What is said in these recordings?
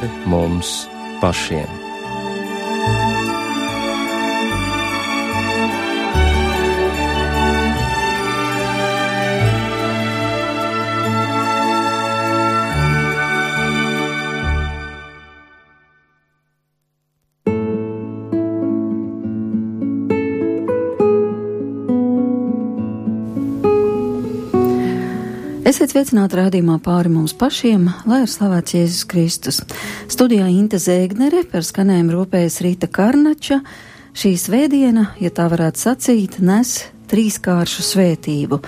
pāri mums pašiem. Esiet sveicināti rādījumā pāri mums pašiem, lai ir slavēts Jēzus Kristus. Studijā Inte Zēgnere par skanējumu rūpējas Rīta Karnača. Šī svētdiena, ja tā varētu sacīt, nes trīskāršu svētību,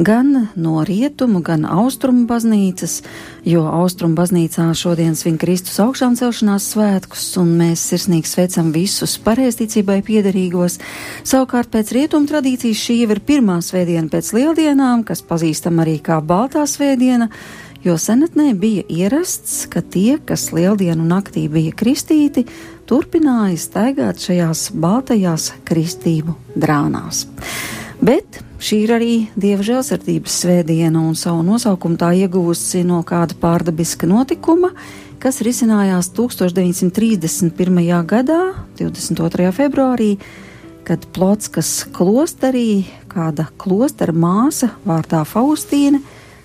gan no rietumu, gan austrumu baznīcas, jo austrumu baznīcā šodien svin Kristus augšām celšanās svētkus, un mēs sirsnīgi sveicam visus pareizticībai piederīgos. Savukārt pēc rietumu tradīcijas šī jau ir pirmā svētdiena pēc lieldienām, kas pazīstam arī kā Baltā svētdiena, jo senatnē bija ierasts, ka tie, kas lieldienu naktī bija kristīti, turpināja staigāt šajās baltajās kristību drānās. Bet šī ir arī dieva žēlsirdības svētdiena, un savu nosaukumu tā ieguvusi no kāda pārdabiska notikuma, kas risinājās 1931. gadā, 22. februārī, kad Plotskas klosterī kāda klostera māsa vārdā Faustīna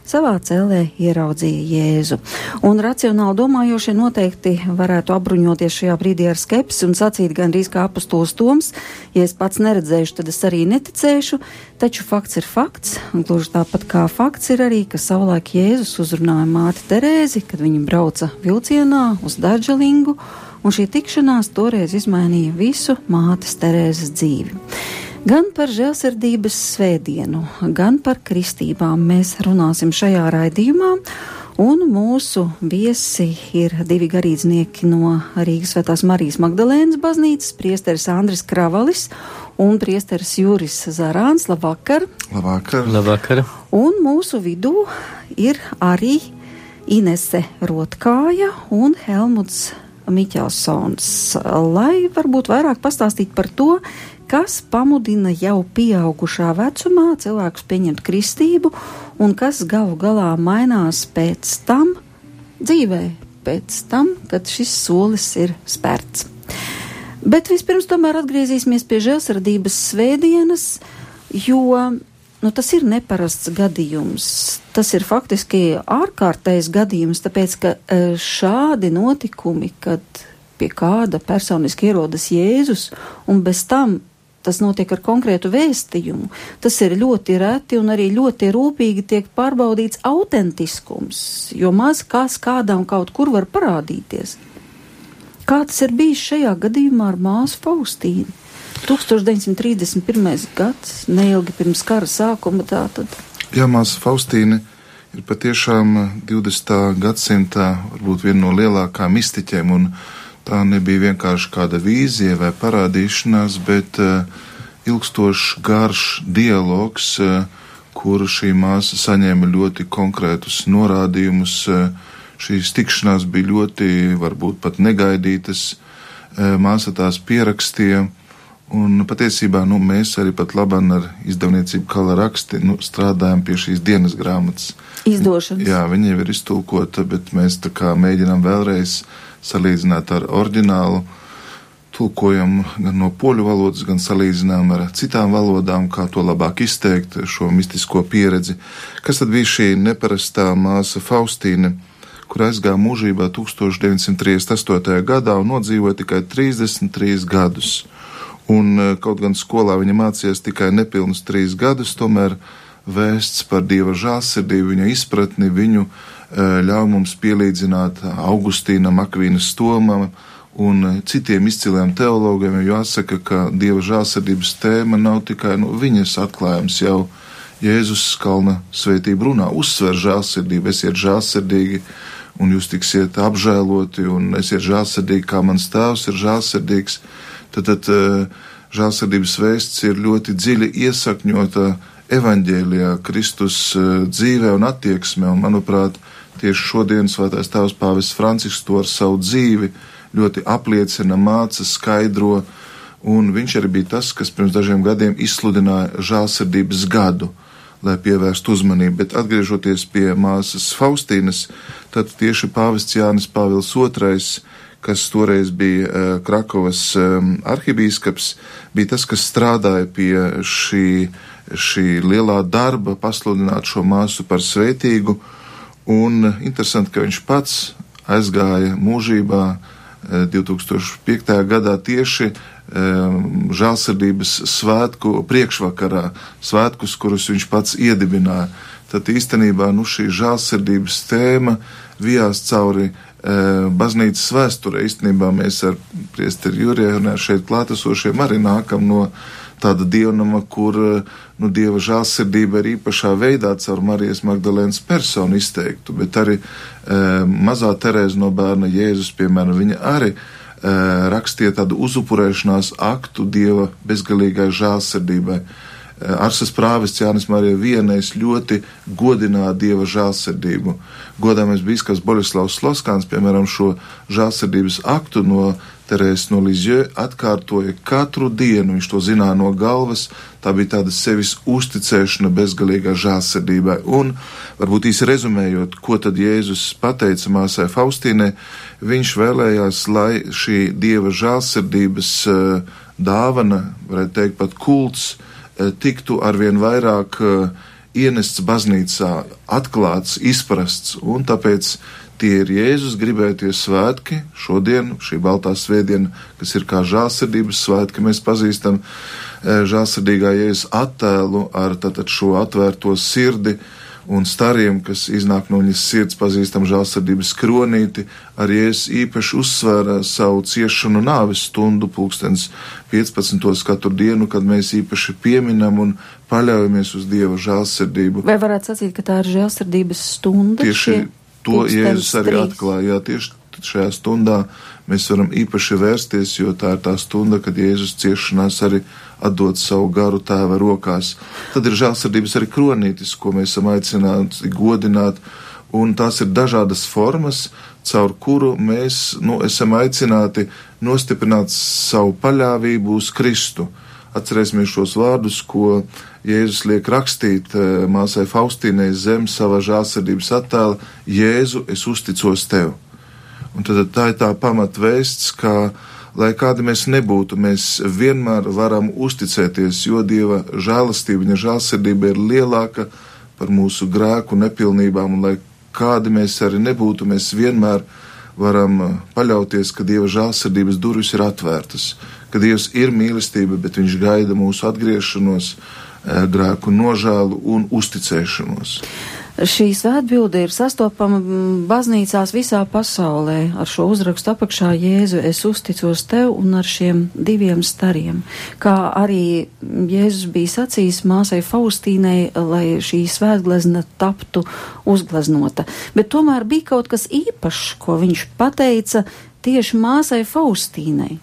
savā cēlē ieraudzīja Jēzu. Un racionāli domājošie noteikti varētu apbruņoties šajā brīdī ar skepsi un sacīt gandrīz kā apustulis Toms, ja es pats neredzēšu, tad es arī neticēšu, taču fakts ir fakts, un gluži tāpat kā fakts ir arī, ka savulaik Jēzus uzrunāja māti Terēzi, kad viņa brauca vilcienā uz Daržalingu, un šī tikšanās toreiz izmainīja visu mātes Terēzes dzīvi. Gan par žēlsirdības svētdienu, gan par kristībām mēs runāsim šajā raidījumā. Un mūsu viesi ir divi garīdznieki no Rīgas Svētās Marijas Magdalēnas baznīcas, priesteris Andris Kravalis un priesteris Juris Zarāns. Labvakar! Labvakar! Labvakar! Un mūsu vidū ir arī Inese Rotkāja un Helmuts Miķelsons, lai varbūt vairāk pastāstītu par to, kas pamudina jau pieaugušā vecumā cilvēkus pieņemt kristību un kas galu galā mainās pēc tam dzīvē, pēc tam, kad šis solis ir spērts. Bet vispirms tomēr atgriezīsimies pie žēlsirdības svētdienas, jo nu, tas ir neparasts gadījums. Tas ir faktiski ārkārtējs gadījums, tāpēc ka e, šādi notikumi, kad pie kāda personiski ierodas Jēzus un bez tam tas notiek ar konkrētu vēstījumu. Tas ir ļoti reti un arī ļoti rūpīgi tiek pārbaudīts autentiskums, jo maz kas kādam kaut kur var parādīties. Kā tas ir bijis šajā gadījumā ar māsu Faustīnu? 1931. gads, neilgi pirms kara sākuma tātad. Jā, māsa Faustīna ir patiešām 20. gadsimta varbūt viena no lielākām mistiķiem un Tā nebija vienkārši kāda vīzija vai parādīšanās, bet uh, ilgstošs, garš dialogs, uh, kur šī māsa saņēma ļoti konkrētus norādījumus. Uh, šīs tikšanās bija ļoti, varbūt pat negaidītas. Māsa tās pierakstīja, un patiesībā nu, mēs arī pat labāk ar izdevniecību Kala raksti nu, strādājam pie šīs dienas grāmatas. Izdošanas. Jā, viņa jau ir iztulkota, bet mēs tā kā mēģinām vēlreiz uh, salīdzināt ar oriģinālu tulkojumu gan no poļu valodas, gan salīdzinām ar citām valodām, kā to labāk izteikt, šo mistisko pieredzi. Kas tad bija šī neparastā māsa Faustīna, kur aizgāja mūžībā 1938. gadā un nodzīvoja tikai 33 gadus? Un eh, kaut gan skolā viņa mācījās tikai nepilnus trīs gadus, tomēr vēsts par dieva žālsirdību, viņa izpratni, viņu Eh, ļauj mums pielīdzināt Augustīnam, Akvīnas Tomam un citiem izciliem teologiem, jo jāsaka, ka Dieva žālsirdības tēma nav tikai nu, viņas atklājums jau Jēzus kalna svētību runā, uzsver žālsirdību, esiet žālsirdīgi un jūs tiksiet apžēloti un esiet žālsirdīgi, kā mans tēvs ir žālsirdīgs. Tad, tad eh, žālsirdības vēsts ir ļoti dziļi iesakņota evaņģēlijā, Kristus eh, dzīvē un attieksmē, un manuprāt, Tieši šodien Svētais Tēvs Pāvests Francisks to ar savu dzīvi ļoti apliecina, māca, skaidro, un viņš arī bija tas, kas pirms dažiem gadiem izsludināja žālsirdības gadu, lai pievērstu uzmanību. Bet atgriežoties pie māsas Faustīnas, tad tieši pāvests Jānis Pāvils II, kas toreiz bija uh, Krakovas um, arhibīskaps, bija tas, kas strādāja pie šī, šī lielā darba, pasludināt šo māsu par svētīgu. Un interesanti, ka viņš pats aizgāja mūžībā 2005. gadā tieši žēlsirdības svētku priekšvakarā, svētkus, kurus viņš pats iedibināja. Tad īstenībā nu, šī žēlsirdības tēma vijās cauri baznīcas vēsturē. Īstenībā mēs ar priesteri Juriju un ar šeit klātesošiem arī nākam no tāda dievnama, kur nu, dieva žēlsirdība ir īpašā veidā caur Marijas Magdalēnas personu izteiktu, bet arī e, mazā Terēza no bērna Jēzus, piemēram, viņa arī e, rakstīja tādu uzupurēšanās aktu dieva bezgalīgai žēlsirdībai. Arsas prāvests Jānis Marija vienais ļoti godināja dieva žēlsirdību. Godāmais bīskaps Borislavs Sloskāns, piemēram, šo žēlsirdības aktu no Terēzes no Lizjē atkārtoja katru dienu, viņš to zināja no galvas, tā bija tāda sevis uzticēšana bezgalīgā žēlsirdībai. Un, varbūt īsi rezumējot, ko tad Jēzus pateica māsai Faustīnai, viņš vēlējās, lai šī dieva žēlsirdības uh, dāvana, varētu teikt pat kults, uh, tiktu arvien vairāk uh, ienests baznīcā, atklāts, izprasts, un tāpēc Tie ir Jēzus gribētie svētki. Šodien, šī baltā svētdiena, kas ir kā žālsirdības svētki, mēs pazīstam e, žālsirdīgā Jēzus attēlu ar tātad šo atvērto sirdi un stariem, kas iznāk no viņas sirds, pazīstam žālsirdības kronīti. Arī es īpaši uzsvēru savu ciešanu nāves stundu, pulkstens 15. katru dienu, kad mēs īpaši pieminam un paļaujamies uz Dieva žālsirdību. Vai varētu sacīt, ka tā ir žālsirdības stunda? Tieši šie to Jēzus arī atklāja. Tieši šajā stundā mēs varam īpaši vērsties, jo tā ir tā stunda, kad Jēzus ciešanās arī atdod savu garu tēva rokās. Tad ir žēlsirdības arī kronītis, ko mēs esam aicināti godināt, un tās ir dažādas formas, caur kuru mēs nu, esam aicināti nostiprināt savu paļāvību uz Kristu. Atcerēsimies šos vārdus, ko Jēzus liek rakstīt eh, māsai Faustīnai zem savā žālsirdības attēla: Jēzu, es uzticos tev. Un tad tā ir tā pamatvēsts, ka, lai kādi mēs nebūtu, mēs vienmēr varam uzticēties, jo Dieva žēlastība, viņa žēlsirdība ir lielāka par mūsu grēku nepilnībām, un lai kādi mēs arī nebūtu, mēs vienmēr varam paļauties, ka Dieva žēlsirdības durvis ir atvērtas ka Dievs ir mīlestība, bet Viņš gaida mūsu atgriešanos, eh, grēku nožēlu un uzticēšanos. Šī svētbilde ir sastopama baznīcās visā pasaulē ar šo uzrakstu apakšā Jēzu, es uzticos tev un ar šiem diviem stariem. Kā arī Jēzus bija sacījis māsai Faustīnai, lai šī svētglezna taptu uzgleznota. Bet tomēr bija kaut kas īpašs, ko viņš pateica tieši māsai Faustīnai.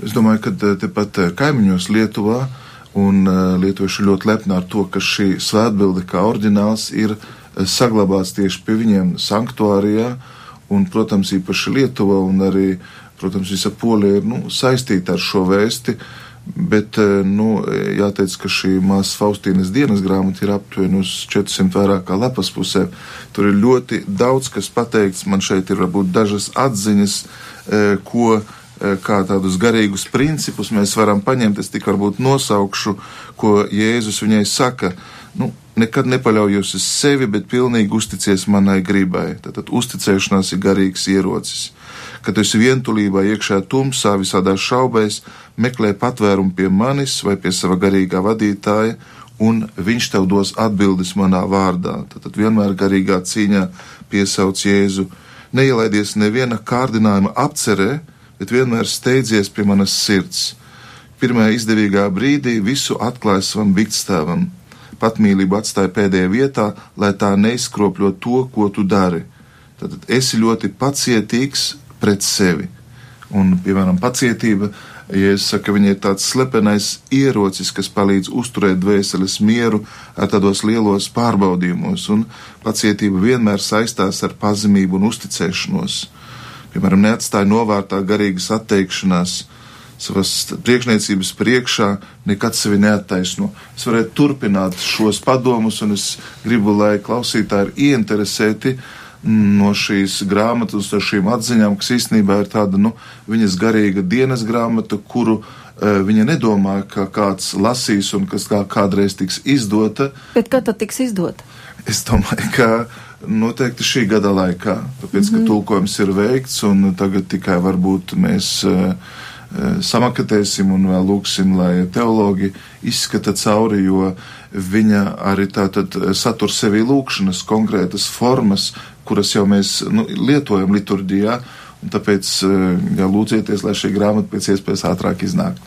Es domāju, ka eh, tepat eh, kaimiņos Lietuvā un eh, lietuvieši ļoti lepni ar to, ka šī svētbilde kā oriģināls ir saglabāts tieši pie viņiem sanktuārijā, un, protams, īpaši Lietuva un arī, protams, visa Polija ir nu, saistīta ar šo vēsti, bet, nu, jāteic, ka šī māsas Faustīnas dienas grāmata ir aptuveni uz 400 vairāk kā lapas pusē. Tur ir ļoti daudz, kas pateikts, man šeit ir varbūt dažas atziņas, ko kā tādus garīgus principus mēs varam paņemt. Es tik varbūt nosaukšu, ko Jēzus viņai saka. Nu, nekad nepaļaujos uz sevi, bet pilnīgi uzticies manai gribai. Tātad uzticēšanās ir garīgs ierocis. Kad tu esi vientulībā, iekšā tumsā, visādās šaubēs, meklē patvērumu pie manis vai pie sava garīgā vadītāja, un viņš tev dos atbildes manā vārdā. Tad vienmēr garīgā cīņā piesauc Jēzu. Neielaidies neviena kārdinājuma apcerē, bet vienmēr steidzies pie manas sirds. Pirmajā izdevīgā brīdī visu atklāja savam biktstāvam. Patmīlību atstāja pēdējā vietā, lai tā neizkropļo to, ko tu dari. Tad esi ļoti pacietīgs pret sevi. Un, piemēram, pacietība, ja es saku, viņa ir tāds slepenais ierocis, kas palīdz uzturēt dvēseles mieru tādos lielos pārbaudījumos, un pacietība vienmēr saistās ar pazemību un uzticēšanos piemēram, neatstāja novārtā garīgas atteikšanās, savas priekšniecības priekšā, nekad sevi neattaisno. Es varētu turpināt šos padomus, un es gribu, lai klausītāji ir ieinteresēti no šīs grāmatas, no šīm atziņām, kas īstenībā ir tāda, nu, viņas garīga dienas grāmata, kuru uh, viņa nedomāja, ka kāds lasīs un kas kā kādreiz tiks izdota. Bet kad tad tiks izdota? Es domāju, ka noteikti šī gada laikā, tāpēc, ka mm -hmm. tulkojums ir veikts un tagad tikai varbūt mēs uh, samakatēsim un vēl lūksim, lai teologi izskata cauri, jo viņa arī tātad satur sevi lūkšanas konkrētas formas, kuras jau mēs nu, lietojam liturģijā, un tāpēc jā, lūdzieties, lai šī grāmata pēc iespējas ātrāk iznāk.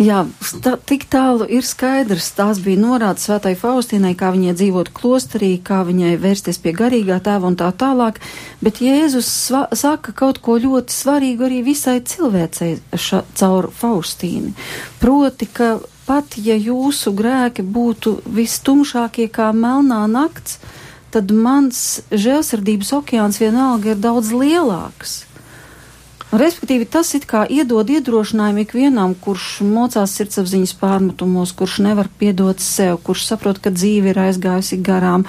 Jā, tā, tik tālu ir skaidrs. Tās bija norādes svētai Faustīnai, kā viņai dzīvot klosterī, kā viņai vērsties pie garīgā tēva un tā tālāk. Bet Jēzus sva, saka kaut ko ļoti svarīgu arī visai cilvēcei ša, caur Faustīni. Proti, ka pat ja jūsu grēki būtu vistumšākie kā melnā nakts, tad mans žēlsirdības okeāns vienalga ir daudz lielāks. Respektīvi, tas it kā iedod iedrošinājumu ikvienam, kurš mocās sirdsapziņas pārmetumos, kurš nevar piedot sev, kurš saprot, ka dzīve ir aizgājusi garām,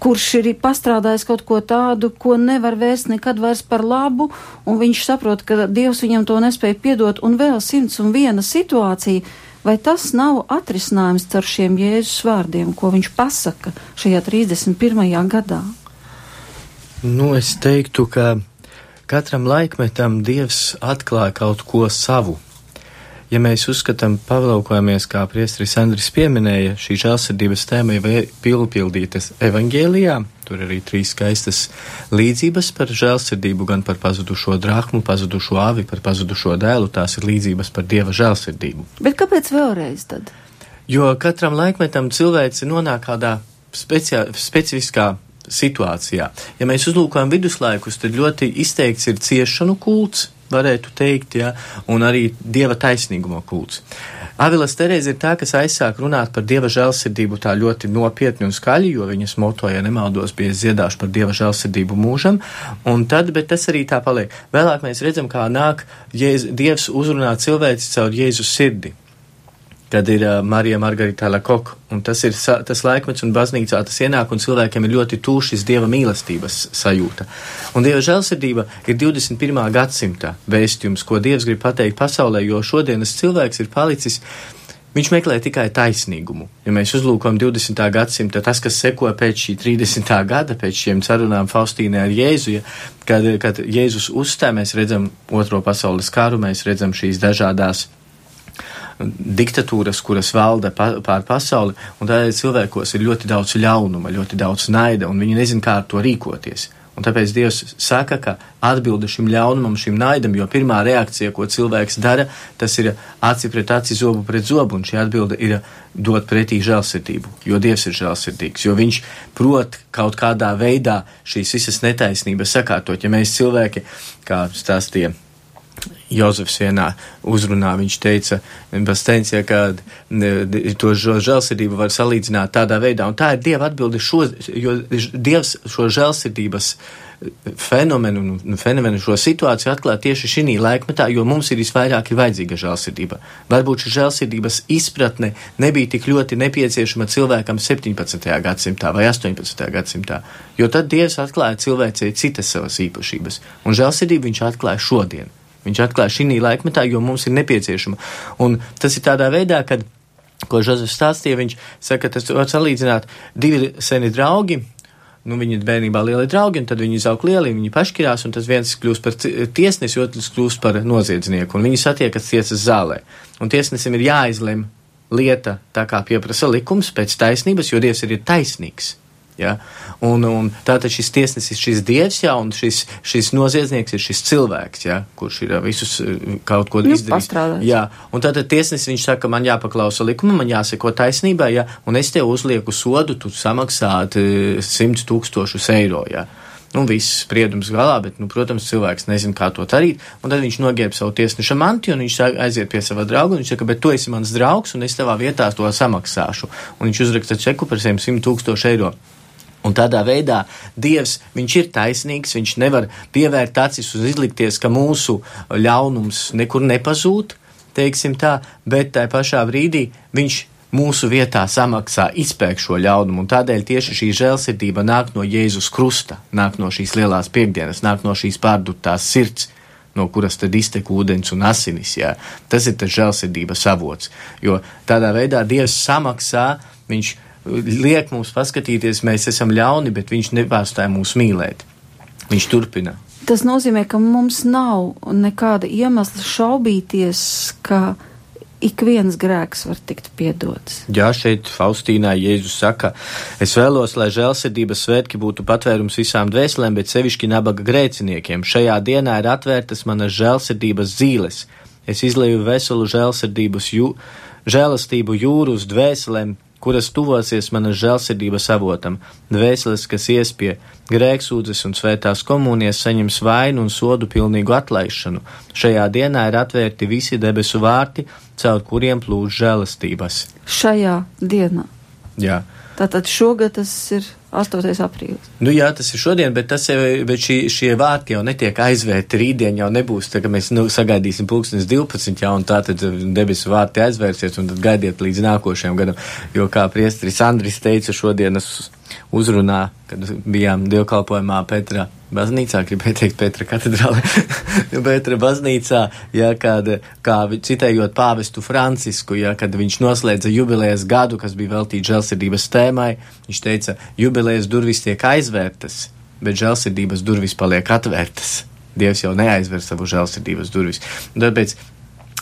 kurš ir pastrādājis kaut ko tādu, ko nevar vērst nekad vairs par labu, un viņš saprot, ka Dievs viņam to nespēja piedot, un vēl simts un viena situācija. Vai tas nav atrisinājums ar šiem Jēzus vārdiem, ko viņš pasaka šajā 31. gadā? Nu, es teiktu, ka Katram laikmetam Dievs atklāja kaut ko savu. Ja mēs uzskatām, pavlaukojamies, kā priestris Andris pieminēja, šī žēlsirdības tēma ir pilnpildītas evangēlijā, tur arī trīs skaistas līdzības par žēlsirdību, gan par pazudušo drākmu, pazudušo avi, par pazudušo dēlu, tās ir līdzības par Dieva žēlsirdību. Bet kāpēc vēlreiz tad? Jo katram laikmetam cilvēks nonāk kādā speciā, specifiskā situācijā. Ja mēs uzlūkojam viduslaikus, tad ļoti izteikts ir ciešanu kults, varētu teikt, ja, un arī dieva taisnīguma kults. Avilas Terēze ir tā, kas aizsāk runāt par dieva žēlsirdību tā ļoti nopietni un skaļi, jo viņas moto, ja nemaldos, bija ziedāšu par dieva žēlsirdību mūžam, un tad, bet tas arī tā paliek. Vēlāk mēs redzam, kā nāk Jēz, Dievs uzrunā cilvēci caur Jēzus sirdi kad ir uh, Marija Margarita Lakoka. Un tas ir sa, tas laikmets un baznīcā tas ienāk, un cilvēkiem ir ļoti tūšis dieva mīlestības sajūta. Un dieva žēlsirdība ir 21. gadsimta vēstījums, ko dievs grib pateikt pasaulē, jo šodienas cilvēks ir palicis. Viņš meklē tikai taisnīgumu. Ja mēs uzlūkojam 20. gadsimta, tas, kas sekoja pēc šī 30. gada, pēc šiem sarunām Faustīnai ar Jēzu, ja, kad, kad Jēzus uzstāja, mēs redzam Otro pasaules karu, mēs redzam šīs dažādās diktatūras, kuras valda pār pasauli, un tādēļ cilvēkos ir ļoti daudz ļaunuma, ļoti daudz naida, un viņi nezin, kā ar to rīkoties. Un tāpēc Dievs saka, ka atbilde šim ļaunumam, šim naidam, jo pirmā reakcija, ko cilvēks dara, tas ir aci pret aci, zobu pret zobu, un šī atbilde ir dot pretī žēlsirdību, jo Dievs ir žēlsirdīgs, jo Viņš prot kaut kādā veidā šīs visas netaisnības sakārtot. Ja mēs cilvēki, kā stāstīja Jozefs vienā uzrunā viņš teica, Bastencija, ka to žēlsirdību var salīdzināt tādā veidā, un tā ir Dieva atbilde šo, jo Dievs šo žēlsirdības fenomenu, fenomenu šo situāciju atklāja tieši šī laikmetā, jo mums ir visvairāk ir vajadzīga žēlsirdība. Varbūt šī žēlsirdības izpratne nebija tik ļoti nepieciešama cilvēkam 17. gadsimtā vai 18. gadsimtā, jo tad Dievs atklāja cilvēcei citas savas īpašības, un žēlsirdību viņš atklāja šodien. Viņš atklāja šī laikmetā, jo mums ir nepieciešama. Un tas ir tādā veidā, kad, ko Žozefs stāstīja, viņš saka, tas var salīdzināt divi seni draugi. Nu, viņi ir bērnībā lieli draugi, un tad viņi izaug lieli, viņi pašķirās, un tas viens kļūst par tiesnesi, otrs kļūst par noziedznieku, un viņi satiekas tiesas zālē. Un tiesnesim ir jāizlem lieta tā, kā pieprasa likums pēc taisnības, jo Dievs ir taisnīgs. Ja? Un, un tātad šis tiesnesis ir šis dievs, ja, un šis, šis noziedznieks ir šis cilvēks, ja, kurš ir visus kaut ko nu, izdarījis. Jā, un tātad tiesnesis viņš saka, man jāpaklausa likuma, man jāseko taisnībai, ja, un es tev uzlieku sodu, tu samaksāt simt tūkstošus eiro. Ja. Nu, viss spriedums galā, bet, nu, protams, cilvēks nezina, kā to darīt. Un tad viņš nogieb savu tiesneša manti, un viņš aiziet pie sava drauga, un viņš saka, bet tu esi mans draugs, un es tavā vietā to samaksāšu. Un viņš uzraksta čeku par 100 tūkstošu eiro. Un tādā veidā Dievs, ir taisnīgs, viņš nevar pievērt acis uz izlikties, ka mūsu ļaunums nekur nepazūd. teiksim tā, bet tai pašā brīdī viņš mūsu vietā samaksā izpēk šo ļaunumu, un tādēļ tieši šī žēlsirdība nāk no Jēzus krusta, nāk no šīs lielās piekdienas, nāk no šīs pārdurtās sirds, no kuras tad iztek ūdens un asinis, jā. Tas ir tas žēlsirdības avots, jo tādā veidā Dievs samaksā, viņš liek mums paskatīties, mēs esam ļauni, bet viņš nepārstāja mūs mīlēt. Viņš turpina. Tas nozīmē, ka mums nav nekāda iemesla šaubīties, ka ik viens grēks var tikt piedots. Jā, šeit Faustīnā Jēzus saka, es vēlos, lai žēlsirdības svētki būtu patvērums visām dvēselēm, bet sevišķi nabaga grēciniekiem. Šajā dienā ir atvērtas manas žēlsirdības zīles. Es izlēju veselu žēlsirdības jū, žēlastību jūru uz dvēselēm, kuras tuvosies manas žēlsirdības avotam, dvēseles, kas iespie grēksūdzes un svētās komunijas saņems vainu un sodu pilnīgu atlaišanu. Šajā dienā ir atvērti visi debesu vārti, caur kuriem plūš žēlastības. Šajā dienā. Jā. Tātad šogad tas ir 8. aprīlis. Nu jā, tas ir šodien, bet, tas bet šī, šie vārti jau netiek aizvērti. Rītdien jau nebūs, tā, ka mēs nu, sagaidīsim pulkstenis 12, jā, un tā tad debesu vārti aizvērsies, un tad gaidiet līdz nākošajam gadam. Jo, kā priestris Andris teica šodienas uzrunā, kad bijām dievkalpojumā Petra baznīcā, gribēju teikt Petra katedrālē, Petra baznīcā, ja, kad, kā citējot pāvestu Francisku, ja, kad viņš noslēdza jubilējas gadu, kas bija veltīts žēlsirdības tēmai, viņš teica, jubilējas durvis tiek aizvērtas, bet žēlsirdības durvis paliek atvērtas. Dievs jau neaizver savu žēlsirdības durvis. Tāpēc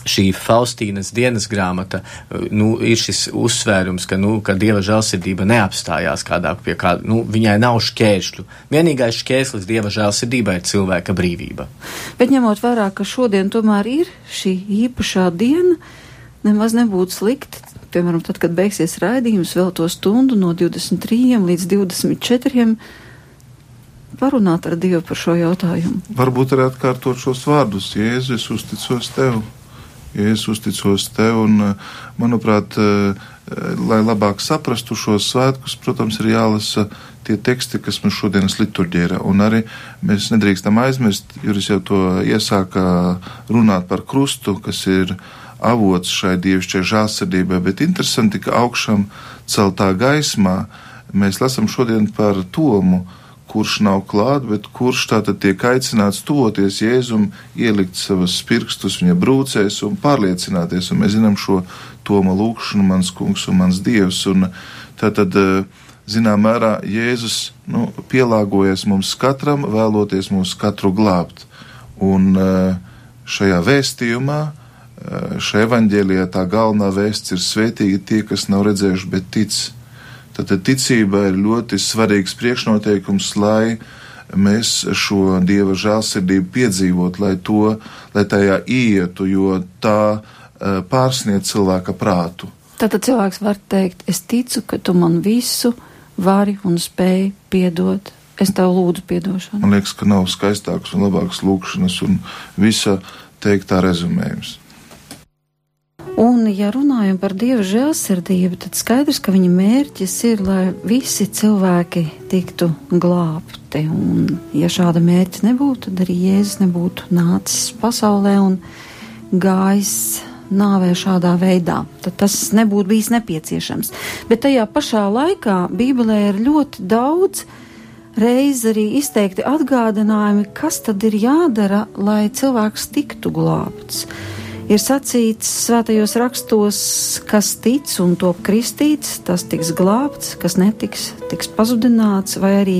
šī Faustīnas dienas grāmata nu, ir šis uzsvērums, ka, nu, ka dieva žēlsirdība neapstājās kādā pie kāda, nu, viņai nav šķēršļu. Vienīgais šķērslis dieva žēlsirdībai ir cilvēka brīvība. Bet ņemot vērā, ka šodien tomēr ir šī īpašā diena, nemaz nebūtu slikti. Piemēram, tad, kad beigsies raidījums, vēl to stundu no 23 līdz 24 parunāt ar Dievu par šo jautājumu. Varbūt arī atkārtot šos vārdus: Jēzus, es uzticos tev ja es uzticos tev. Un, eh, manuprāt, eh, lai labāk saprastu šos svētkus, protams, ir jālasa tie teksti, kas mums šodienas liturģija ir. Un arī mēs nedrīkstam aizmirst, Juris jau to iesāka runāt par krustu, kas ir avots šai dievišķai žālsirdībai, bet interesanti, ka augšām celtā gaismā mēs lasam šodien par tomu, kurš nav klāt, bet kurš tātad tiek aicināts tuvoties Jēzum, ielikt savas pirkstus viņa brūcēs un pārliecināties. Un mēs zinām šo Toma lūkšanu, mans kungs un mans dievs. Un tātad, eh, zinām mērā, Jēzus nu, pielāgojas mums katram, vēloties mūs katru glābt. Un eh, šajā vēstījumā, eh, šajā evaņģēlijā tā galvenā vēsts ir svētīgi tie, kas nav redzējuši, bet tic. Tātad ticība ir ļoti svarīgs priekšnoteikums, lai mēs šo dieva žēlsirdību piedzīvot, lai, to, lai tajā ietu, jo tā uh, pārsniedz cilvēka prātu. Tātad cilvēks var teikt, es ticu, ka tu man visu vari un spēj piedot. Es tev lūdzu piedošanu. Man liekas, ka nav skaistāks un labāks lūkšanas un visa teiktā rezumējums. Un, ja runājam par Dieva žēlsirdību, tad skaidrs, ka viņa mērķis ir, lai visi cilvēki tiktu glābti. Un, ja šāda mērķa nebūtu, tad arī Jēzus nebūtu nācis pasaulē un gājis nāvē šādā veidā. Tad tas nebūtu bijis nepieciešams. Bet tajā pašā laikā Bībelē ir ļoti daudz reiz arī izteikti atgādinājumi, kas tad ir jādara, lai cilvēks tiktu glābts. Ir sacīts svētajos rakstos, kas tic un top kristīts, tas tiks glābts, kas netiks, tiks pazudināts, vai arī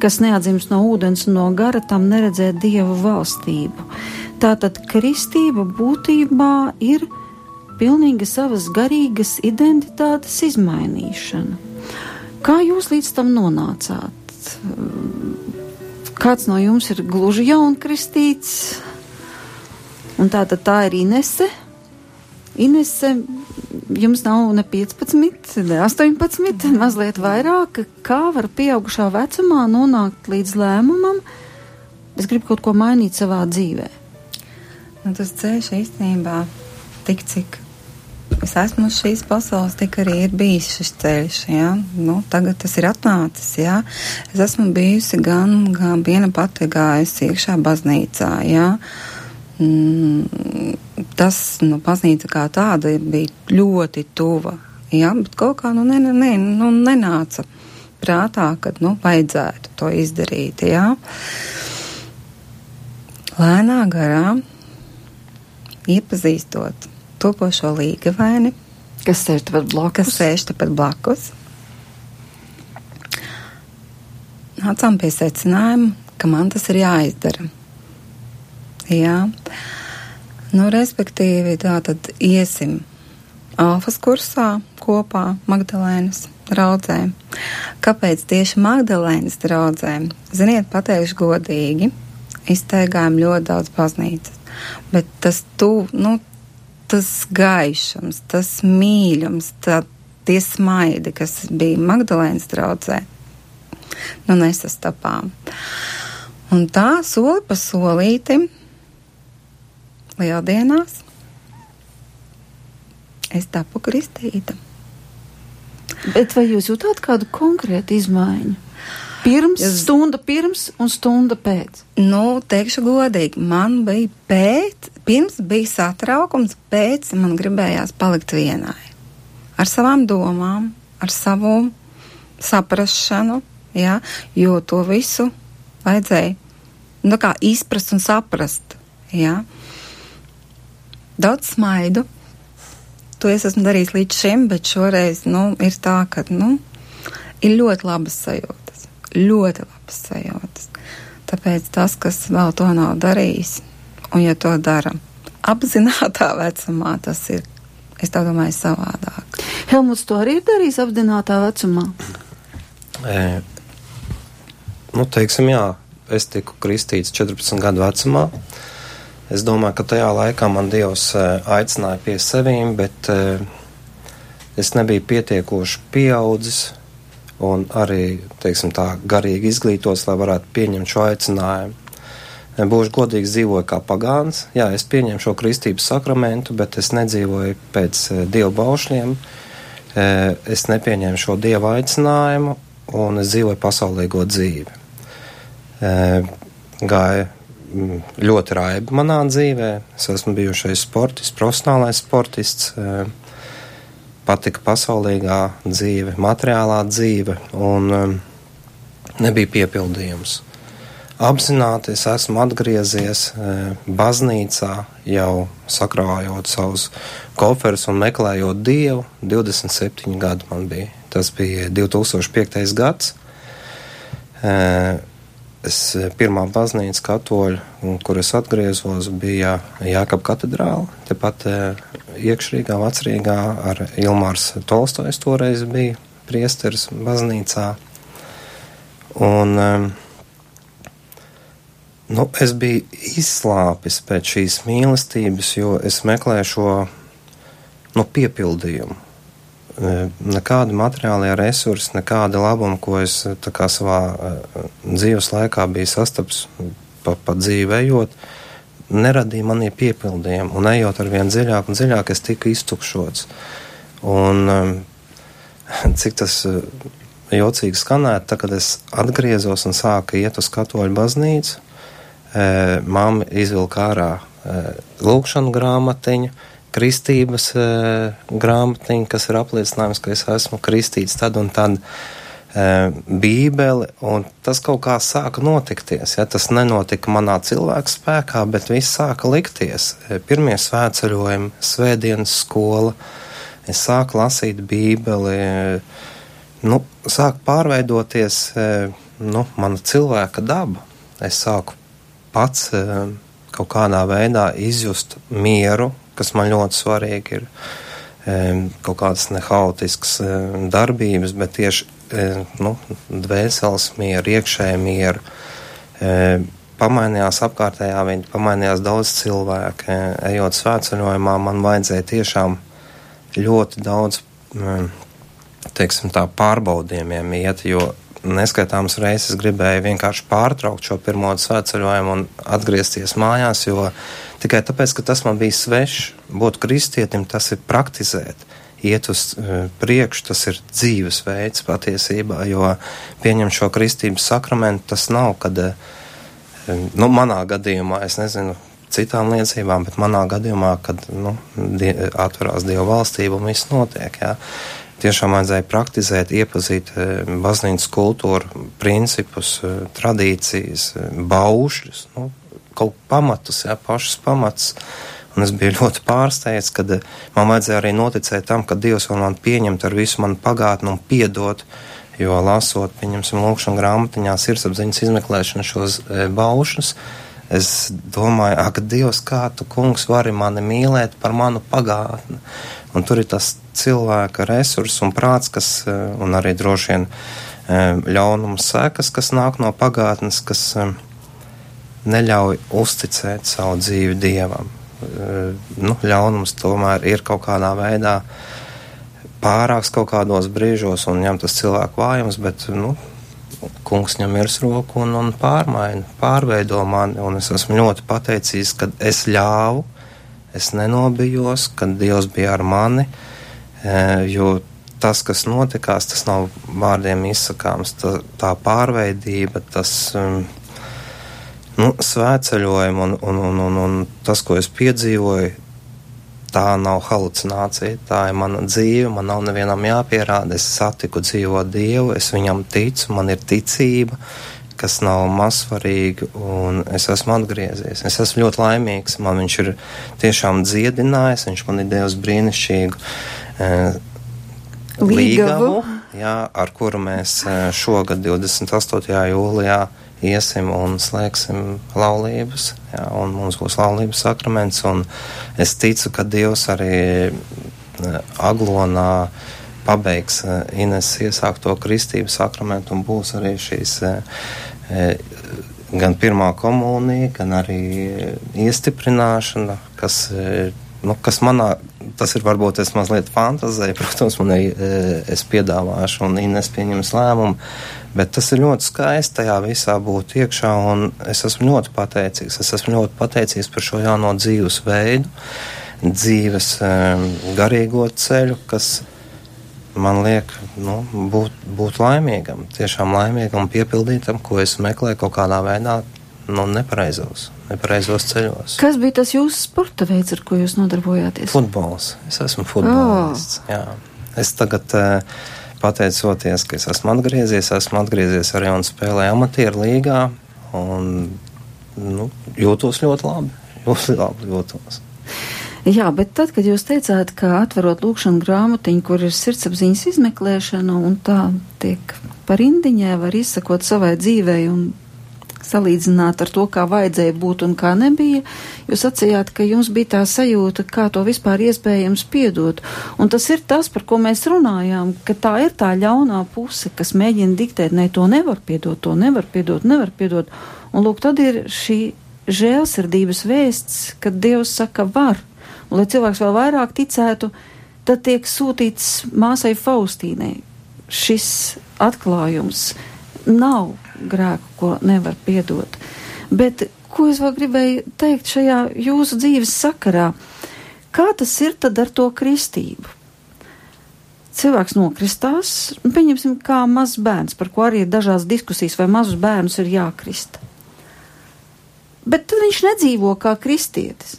kas neatdzims no ūdens un no gara, tam neredzēt dievu valstību. Tātad kristība būtībā ir pilnīga savas garīgas identitātes izmainīšana. Kā jūs līdz tam nonācāt? Kāds no jums ir gluži jaunkristīts, Un tā tad tā ir Inese. Inese, jums nav ne 15, ne 18, mazliet vairāk. Kā var pieaugušā vecumā nonākt līdz lēmumam, es gribu kaut ko mainīt savā dzīvē? Nu, tas ceļš īstenībā tik cik es esmu uz šīs pasaules, tik arī ir bijis šis ceļš. Ja? Nu, tagad tas ir atnācis. Ja? Es esmu bijusi gan, gan viena pati gājusi iekšā baznīcā. Ja? Mm, tas, nu, baznīca kā tāda bija ļoti tuva, jā, bet kaut kā, nu, ne, ne, nu, nenāca prātā, kad, nu, vajadzētu to izdarīt, jā. Lēnā garā iepazīstot topošo līgavaini, kas sēž tepat blakus, kas sēž tepat blakus, nācām pie secinājuma, ka man tas ir jāizdara. Jā. Nu, respektīvi, tā tad iesim alfas kursā kopā Magdalēnas draudzē. Kāpēc tieši Magdalēnas draudzē? Ziniet, pateikšu godīgi, izteigājām ļoti daudz baznīcas, bet tas tu, nu, tas gaišums, tas mīļums, tā, tie smaidi, kas bija Magdalēnas draudzē, nu nesastapām. Un tā soli pa solītim lieldienās es tapu kristīta. Bet vai jūs jūtat kādu konkrētu izmaiņu? Pirms, es... stunda pirms un stunda pēc. Nu, teikšu godīgi, man bija pēc, pirms bija satraukums, pēc man gribējās palikt vienai. Ar savām domām, ar savu saprašanu, ja, jo to visu vajadzēja nu, izprast un saprast. Ja. Daudz smaidu. To es esmu darījis līdz šim, bet šoreiz nu, ir tā, ka nu, ir ļoti labas sajūtas. Ļoti labas sajūtas. Tāpēc tas, kas vēl to nav darījis, un ja to dara apzinātā vecumā, tas ir, es tā domāju, savādāk. Helmuts to arī ir darījis apzinātā vecumā? E, nu, teiksim, jā, es tiku kristīts 14 gadu vecumā. Es domāju, ka tajā laikā man Dievs eh, aicināja pie sevīm, bet eh, es nebiju pietiekoši pieaudzis un arī, teiksim tā, garīgi izglītos, lai varētu pieņemt šo aicinājumu. Eh, būšu godīgs, dzīvoju kā pagāns. Jā, es pieņemu šo kristības sakramentu, bet es nedzīvoju pēc dievu baušļiem. Es nepieņēmu šo dievu aicinājumu, un es dzīvoju pasaulīgo dzīvi gāja mm, ļoti raiba manā dzīvē. Es esmu bijušais sportists, profesionālais sportists, patika pasaulīgā dzīve, materiālā dzīve, un nebija piepildījums. Apzināti es esmu atgriezies baznīcā, jau sakrājot savus koferus un meklējot dievu. 27 gadi man bija. Tas bija 2005. gads. Es eh, pirmā baznīca katoļa, kur es atgriezos, bija Jākapa katedrāle, tepat eh, iekšrīgā, vecrīgā ar Ilmārs Tolstojs toreiz bija priesteris baznīcā. Un, nu, es biju izslāpis pēc šīs mīlestības, jo es meklēju šo nu, piepildījumu nekādi materiālie resursi, nekāda labuma, ko es kā, savā dzīves laikā biju sastaps pa, pa dzīvi ejot, neradīja manī piepildījumu. Un ejot ar vien dziļāk un dziļāk, es tiku iztukšots. Un cik tas jocīgi skanētu, tad, kad es atgriezos un sāku iet uz katoļu baznīcu, mamma izvilka ārā lūkšanu grāmatiņu, kristības e, grāmatiņa, kas ir apliecinājums, ka es esmu kristīts tad un tad. E, bībeli, un tas kaut kā sāka notikties. Ja? Tas nenotika manā cilvēka spēkā, bet viss sāka likties. E, pirmie svētceļojumi, svētdienas skola, es sāku lasīt bībeli, nu, sāk pārveidoties nu, mana cilvēka daba. Es sāku pats kaut kādā veidā izjust mieru, kas man ļoti svarīgi ir kaut kādas nehaotiskas darbības, bet tieši nu, dvēseles mieru, iekšēju mieru. Pamainījās apkārtējā viņa, pamainījās daudz cilvēku. Ejot svētceļojumā, man vajadzēja tiešām ļoti daudz, teiksim tā, pārbaudījumiem iet, jo neskaitāmas reizes gribēju vienkārši pārtraukt šo pirmo svētceļojumu un atgriezties mājās, jo tikai tāpēc, ka tas man bija svešs, būt kristietim, tas ir praktizēt. Iet uz uh, priekšu, tas ir dzīvesveids patiesībā, jo pieņemt šo kristības sakramentu tas nav, kad, uh, nu, manā gadījumā, es nezinu, citām liecībām, bet manā gadījumā, kad nu, die, atverās Dieva valstība un viss notiek, jā, tiešām vajadzēja praktizēt, iepazīt baznīcas kultūru, principus, tradīcijas, baušļus, nu, kaut pamatus, jā, pašus pamatus. Un es biju ļoti pārsteigts, kad man vajadzēja arī noticēt tam, ka Dievs vēl man pieņemt ar visu manu pagātni un piedot, jo lasot, pieņemsim, lūkšanu grāmatiņā sirdsapziņas izmeklēšanu šos e, baušus, es domāju, ak, Dievs, kā tu, kungs, vari mani mīlēt par manu pagātni. Un tur ir tas cilvēka resurs un prāts, kas, e, un arī droši vien ļaunums sekas, kas nāk no pagātnes, kas neļauj uzticēt savu dzīvi Dievam. Nu, ļaunums tomēr ir kaut kādā veidā pārāks kaut kādos brīžos un ņem tas cilvēku vājums, bet, nu, kungs ņem virs roku un, un pārmaina, pārveido mani, un es esmu ļoti pateicīgs, ka es ļāvu, es nenobijos, kad Dievs bija ar mani, jo tas, kas notikās, tas nav vārdiem izsakāms, tā, tā pārveidība, tas. Um, nu, svētceļojumu un, un, un, un, un tas, ko es piedzīvoju, tā nav halucinācija, tā ir mana dzīve, man nav nevienam jāpierāda, es satiku dzīvo Dievu, es viņam ticu, man ir ticība, kas nav mazsvarīga, un es esmu atgriezies. Es esmu ļoti laimīgs, man viņš ir tiešām dziedinājis, viņš man ir devis brīnišķīgu e, līgavu, jā, ar kuru mēs e, šogad 28. jūlijā iesim un slēgsim laulības, jā, un mums būs laulības sakraments, es ticu, ka Dievs arī eh, Aglonā pabeigs eh, Ines iesākto kristību sakramentu un būs arī šīs eh, gan pirmā komunija, gan arī iestiprināšana, kas, nu, kas manā, tas ir varbūt es mazliet fantazēju, protams, man ir, es piedāvāšu un Ines pieņems lēmumu, Bet tas ir ļoti skaisti tajā visā būt iekšā, un es esmu ļoti pateicīgs. Es esmu ļoti pateicīgs par šo jauno dzīves veidu, dzīves um, garīgo ceļu, kas man liek nu, būt, būt laimīgam, tiešām laimīgam un piepildītam, ko es meklēju kaut kādā veidā, nu, nepareizos, nepareizos ceļos. Kas bija tas jūsu sporta veids, ar ko jūs nodarbojāties? Futbols. Es esmu futbolists. Oh. Jā. Es tagad uh, pateicoties, ka es esmu atgriezies, esmu atgriezies arī un spēlēju amatieru līgā. Un, nu, jūtos ļoti labi. Ļoti labi jūtos. Jā, bet tad, kad jūs teicāt, ka atverot lūkšanu grāmatiņu, kur ir sirdsapziņas izmeklēšana un tā tiek par indiņai, var izsakot savai dzīvei un salīdzināt ar to, kā vajadzēja būt un kā nebija, jūs sacījāt, ka jums bija tā sajūta, kā to vispār iespējams piedot. Un tas ir tas, par ko mēs runājām, ka tā ir tā ļaunā puse, kas mēģina diktēt, ne, to nevar piedot, to nevar piedot, nevar piedot. Un lūk, tad ir šī žēlsirdības vēsts, kad Dievs saka var. Un, lai cilvēks vēl vairāk ticētu, tad tiek sūtīts māsai Faustīnai šis atklājums nav grēku, ko nevar piedot. Bet ko es vēl gribēju teikt šajā jūsu dzīves sakarā? Kā tas ir tad ar to kristību? Cilvēks nokristās, pieņemsim, kā mazs bērns, par ko arī ir dažādas diskusijas, vai mazus bērnus ir jākrista. Bet tad viņš nedzīvo kā kristietis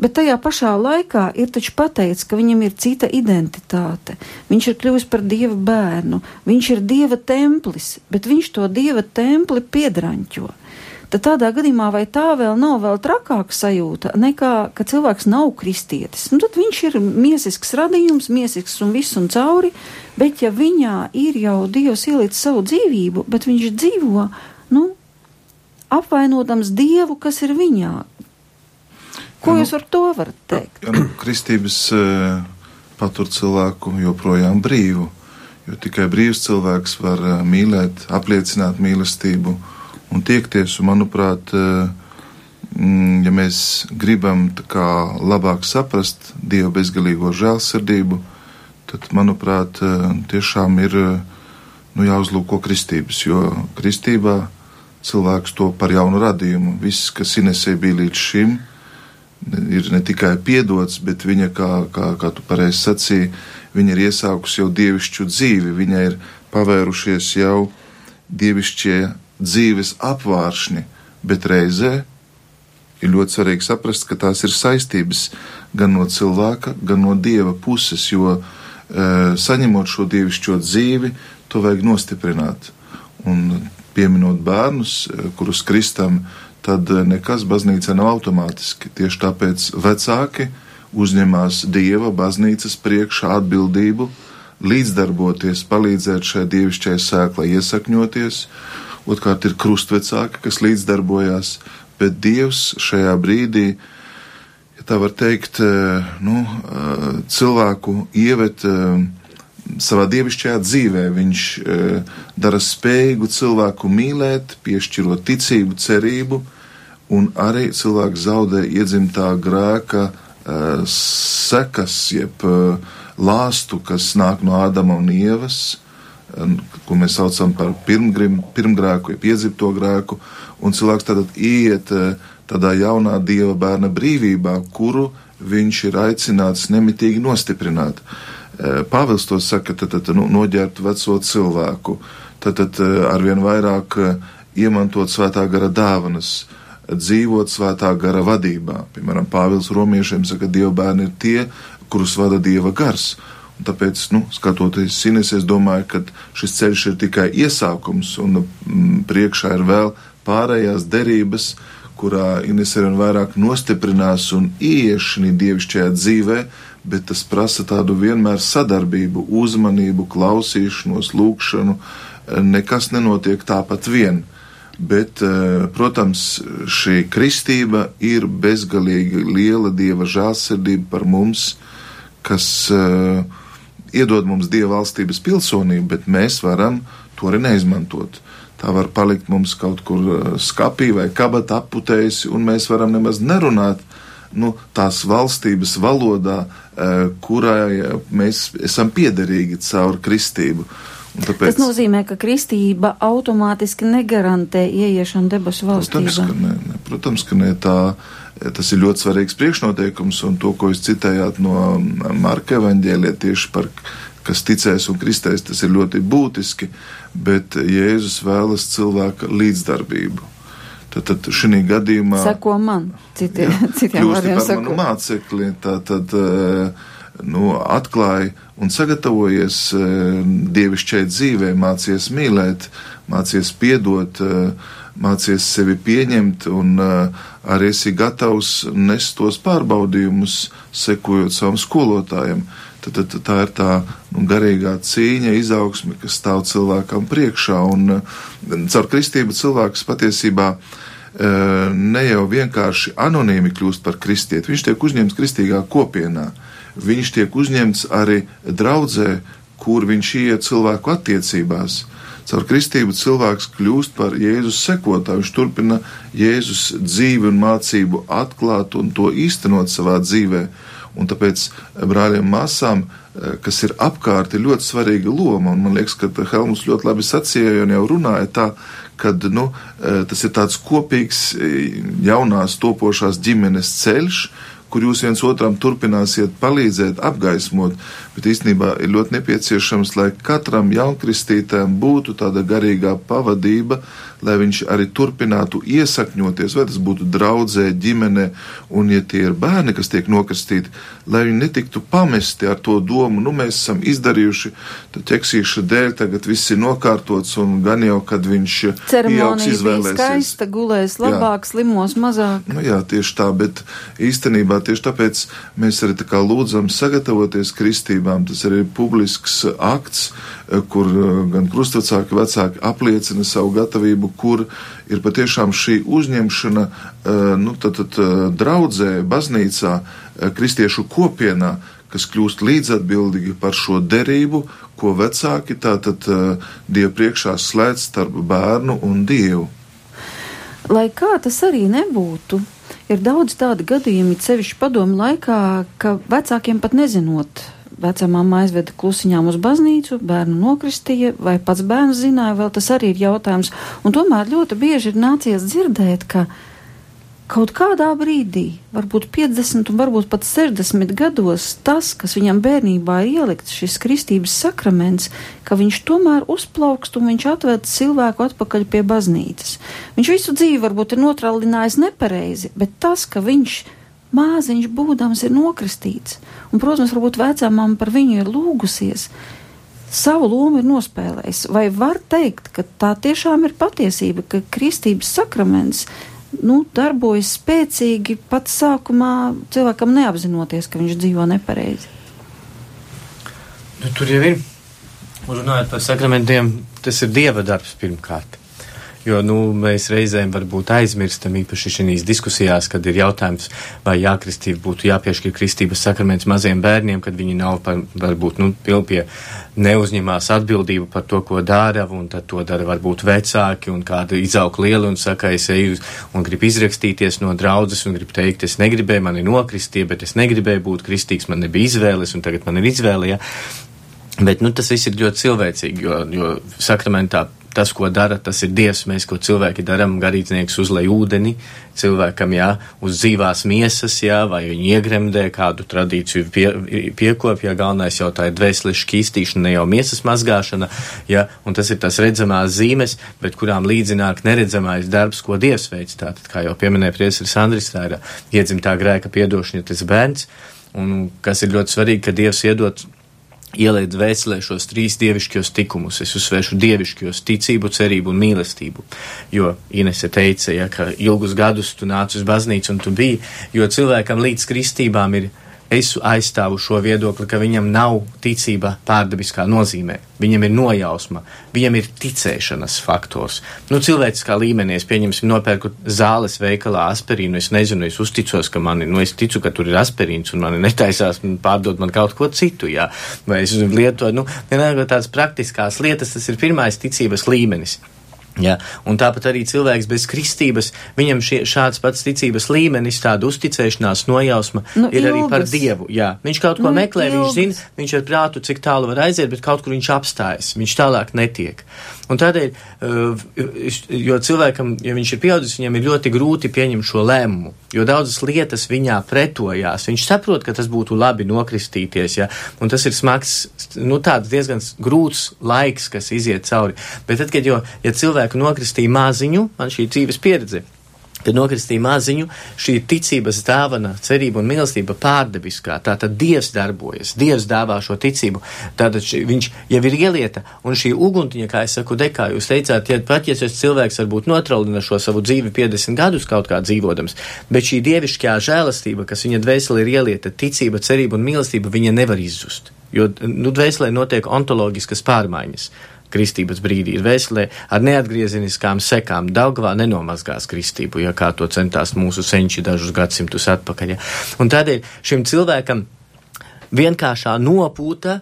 bet tajā pašā laikā ir taču pateicis, ka viņam ir cita identitāte. Viņš ir kļuvis par dieva bērnu, viņš ir dieva templis, bet viņš to dieva templi piedraņķo. Tad tādā gadījumā vai tā vēl nav vēl trakāka sajūta nekā, ka cilvēks nav kristietis. Nu, tad viņš ir miesisks radījums, miesisks un viss un cauri, bet ja viņā ir jau Dievs ielicis savu dzīvību, bet viņš dzīvo, nu, apvainodams Dievu, kas ir viņā, Ko ja, jūs ar to varat teikt? Ja, nu, kristības uh, patur cilvēku joprojām brīvu, jo tikai brīvs cilvēks var uh, mīlēt, apliecināt mīlestību un tiekties. Un, manuprāt, uh, mm, ja mēs gribam kā, labāk saprast Dieva bezgalīgo žēlsirdību, tad, manuprāt, tiešām ir nu, jāuzlūko kristības, jo kristībā cilvēks to par jaunu radījumu. Viss, kas Inesē bija līdz šim, ir ne tikai piedots, bet viņa, kā, kā, kā tu pareizi sacīji, viņa ir iesākusi jau dievišķu dzīvi, viņa ir pavērušies jau dievišķie dzīves apvāršņi, bet reizē ir ļoti svarīgi saprast, ka tās ir saistības gan no cilvēka, gan no dieva puses, jo e, saņemot šo dievišķo dzīvi, to vajag nostiprināt. Un pieminot bērnus, e, kurus kristam, tad nekas baznīca nav automātiski. Tieši tāpēc vecāki uzņemās dieva baznīcas priekšā atbildību, līdzdarboties, palīdzēt šai dievišķai sēklai iesakņoties. Otkārt ir krustvecāki, kas līdzdarbojās, bet Dievs šajā brīdī, ja tā var teikt, eh, nu, eh, cilvēku ievet eh, savā dievišķajā dzīvē. Viņš dara spējīgu cilvēku mīlēt, piešķirot ticību, cerību, un arī cilvēks zaudē iedzimtā grēka sekas, jeb lāstu, kas nāk no Ādama un Ievas, ko mēs saucam par pirmgrim, pirmgrēku, jeb iedzimto grēku, un cilvēks tad iet tādā jaunā dieva bērna brīvībā, kuru viņš ir aicināts nemitīgi nostiprināt. Eh, Pāvils to saka, tad, tad nu, noģērt veco cilvēku, tad, tad eh, arvien vairāk iemantot svētā gara dāvanas, dzīvot svētā gara vadībā. Piemēram, Pāvils romiešiem saka, ka dieva bērni ir tie, kurus vada dieva gars. Un tāpēc, nu, skatoties sinēs, es domāju, ka šis ceļš ir tikai iesākums, un mm, priekšā ir vēl pārējās derības, kurā Ines ar vien vairāk nostiprinās un ieiešana dievišķajā dzīvē, bet tas prasa tādu vienmēr sadarbību, uzmanību, klausīšanos, lūgšanu. Nekas nenotiek tāpat vien. Bet, eh, protams, šī kristība ir bezgalīgi liela dieva žēlsirdība par mums, kas uh, iedod mums dieva valstības pilsonību, bet mēs varam to arī neizmantot. Tā var palikt mums kaut kur uh, skapī vai kabatā aputējusi, un mēs varam nemaz nerunāt nu, tās valstības valodā, uh, kurai uh, mēs esam piederīgi caur kristību. Tāpēc, Tas nozīmē, ka kristība automātiski negarantē ieiešanu debesu valstībā. Protams, ka ne, ne, protams, ka ne tā. Tas ir ļoti svarīgs priekšnoteikums, un to, ko jūs citējāt no Marka evaņģēlē tieši par kas ticēs un kristēs, tas ir ļoti būtiski, bet Jēzus vēlas cilvēka līdzdarbību. Tad, tad šī gadījumā. Seko man, citi, jā, citiem vārdiem sakot. Mācekļi, tā tad, eh, nu, atklāja un sagatavojies eh, dievišķai dzīvē, mācies mīlēt, mācies piedot, eh, mācies sevi pieņemt un arī esi gatavs nest tos pārbaudījumus, sekojot savam skolotājiem tad, tad, tā ir tā nu, garīgā cīņa, izaugsme, kas stāv cilvēkam priekšā. Un eh, caur kristību cilvēks patiesībā eh, ne jau vienkārši anonīmi kļūst par kristieti, viņš tiek uzņemts kristīgā kopienā. Viņš tiek uzņemts arī draudzē, kur viņš iet cilvēku attiecībās. Caur kristību cilvēks kļūst par Jēzus sekotāju, viņš turpina Jēzus dzīvi un mācību atklāt un to īstenot savā dzīvē. Un tāpēc brāļiem māsām, eh, kas ir apkārt, ir ļoti svarīga loma. Un man liekas, ka Helmuts ļoti labi sacīja un jau runāja tā, ka nu, eh, tas ir tāds kopīgs eh, jaunās topošās ģimenes ceļš, kur jūs viens otram turpināsiet palīdzēt, apgaismot, bet īstenībā ir ļoti nepieciešams, lai katram jaunkristītājam būtu tāda garīgā pavadība, lai viņš arī turpinātu iesakņoties, vai tas būtu draudzē, ģimene, un, ja tie ir bērni, kas tiek nokristīti, lai viņi netiktu pamesti ar to domu, nu, mēs esam izdarījuši, tad ķeksīša dēļ tagad viss ir nokārtots, un gan jau, kad viņš pieaugs izvēlēsies. Skaista, gulēs labāk, jā. slimos mazāk. Nu, jā, tieši tā, bet īstenībā tieši tāpēc mēs arī tā kā lūdzam sagatavoties kristībām, tas arī ir publisks akts, kur eh, gan krustvecāki, vecāki apliecina savu gatavību, kur ir patiešām šī uzņemšana, eh, nu, tad, tad eh, draudzē, baznīcā, kristiešu kopienā, kas kļūst līdzatbildīgi par šo derību, ko vecāki tātad Dievu priekšā slēdz starp bērnu un Dievu. Lai kā tas arī nebūtu, ir daudz tādu gadījumu, sevišķi padomu laikā, ka vecākiem pat nezinot, vecamāma aizveda klusiņām uz baznīcu, bērnu nokristīja, vai pats bērns zināja, vēl tas arī ir jautājums. Un tomēr ļoti bieži ir nācies dzirdēt, ka kaut kādā brīdī, varbūt 50 un varbūt pat 60 gados, tas, kas viņam bērnībā ir ielikts, šis kristības sakraments, ka viņš tomēr uzplaukst un viņš atved cilvēku atpakaļ pie baznīcas. Viņš visu dzīvi varbūt ir notralinājis nepareizi, bet tas, ka viņš māziņš būdams ir nokristīts, un, protams, varbūt vecāmām par viņu ir lūgusies, savu lomu ir nospēlējis. Vai var teikt, ka tā tiešām ir patiesība, ka kristības sakraments nu, darbojas spēcīgi pat sākumā cilvēkam neapzinoties, ka viņš dzīvo nepareizi. Nu, tur jau ir. Runājot par sakramentiem, tas ir dieva darbs pirmkārt. Jo nu, mēs reizēm varbūt aizmirstam, īpaši šīs diskusijās, kad ir jautājums, vai jākristība būtu jāpiešķir kristības sakraments maziem bērniem, kad viņi nav par, varbūt nu, pilnpie neuzņemās atbildību par to, ko dara, un tad to dara varbūt vecāki, un kāda izaug liela un saka, es eju un gribu izrakstīties no draudzes un gribu teikt, es negribēju, man ir nokristie, bet es negribēju būt kristīgs, man nebija izvēles, un tagad man ir izvēle. Ja? Bet nu, tas viss ir ļoti cilvēcīgi, jo, jo sakramentā tas, ko dara, tas ir Dievs. Mēs, ko cilvēki darām, garīdznieks uzlej ūdeni cilvēkam, jā, uz dzīvās miesas, jā, vai viņi iegremdē kādu tradīciju pie, piekopja, galvenais jau tā ir dvēseles šķīstīšana, ne jau miesas mazgāšana, jā, un tas ir tas redzamās zīmes, bet kurām līdzi nāk neredzamais darbs, ko Dievs veic. Tātad, kā jau pieminēja priesris Andris, tā ir iedzimtā grēka piedošana, ja tas bērns, un kas ir ļoti svarīgi, ka Dievs iedod ieliet vēslē šos trīs dievišķos tikumus. Es uzsvēršu dievišķos ticību, cerību un mīlestību. Jo Inese teica, ja, ka ilgus gadus tu nāc uz baznīcu un tu biji, jo cilvēkam līdz kristībām ir es aizstāvu šo viedokli, ka viņam nav ticība pārdabiskā nozīmē. Viņam ir nojausma, viņam ir ticēšanas faktors. Nu, cilvēciskā līmenī es pieņemsim, nopērku zāles veikalā aspirīnu. Es nezinu, es uzticos, ka man ir, nu, es ticu, ka tur ir aspirīns un man netaisās pārdot man kaut ko citu, jā. Vai es lietoju, nu, vienalga tādas praktiskās lietas, tas ir pirmais ticības līmenis. Ja, un tāpat arī cilvēks bez kristības, viņam šie, šāds pats ticības līmenis, tāda uzticēšanās nojausma nu, ir ilgas. arī par Dievu. Jā. Viņš kaut ko nu, meklē, ilgas. viņš zina, viņš ar prātu, cik tālu var aiziet, bet kaut kur viņš apstājas, viņš tālāk netiek. Un tādēļ, uh, jo cilvēkam, ja viņš ir pieaudzis, viņam ir ļoti grūti pieņemt šo lēmumu, jo daudzas lietas viņā pretojās. Viņš saprot, ka tas būtu labi nokristīties, ja, un tas ir smags, nu tāds diezgan grūts laiks, kas iziet cauri. Bet tad, kad jo, ja cilvēku nokristīja maziņu, man šī dzīves pieredze Kad nokristīja maziņu, šī ticības dāvana, cerība un mīlestība pārdabiskā, tā tad Dievs darbojas, Dievs dāvā šo ticību, tātad ši, viņš jau ir ielieta, un šī uguntiņa, kā es saku, dekā, jūs teicāt, ja pat ja šis cilvēks varbūt notraulina šo savu dzīvi 50 gadus kaut kā dzīvodams, bet šī dievišķā žēlastība, kas viņa dvēselē ir ielieta, ticība, cerība un mīlestība, viņa nevar izzust. Jo, nu, dvēselē notiek ontoloģiskas pārmaiņas kristības brīdī ir vēslē ar neatgriezeniskām sekām. Daugavā nenomazgās kristību, ja kā to centās mūsu senči dažus gadsimtus atpakaļ. Ja. Un tādēļ šim cilvēkam vienkāršā nopūta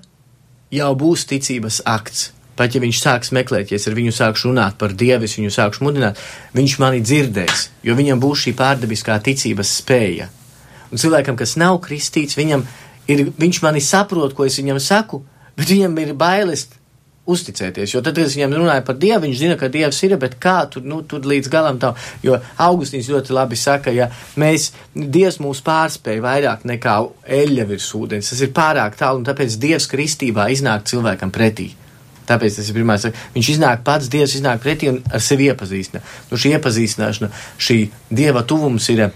jau būs ticības akts. Pat ja viņš sāks meklēt, ja es ar viņu sākšu runāt par Dievu, es viņu sākšu mudināt, viņš mani dzirdēs, jo viņam būs šī pārdabiskā ticības spēja. Un cilvēkam, kas nav kristīts, viņam ir, viņš mani saprot, ko es viņam saku, bet viņam ir bailes uzticēties. Jo tad, kad es viņam runāju par Dievu, viņš zina, ka Dievs ir, bet kā tur, nu, tur līdz galam tā. Jo Augustīns ļoti labi saka, ja mēs, Dievs mūs pārspēja vairāk nekā eļļa virs ūdens, tas ir pārāk tālu, un tāpēc Dievs kristībā iznāk cilvēkam pretī. Tāpēc tas ir pirmais. Viņš iznāk pats, Dievs iznāk pretī un ar sevi iepazīstina. Nu, šī iepazīstināšana, šī Dieva tuvums ir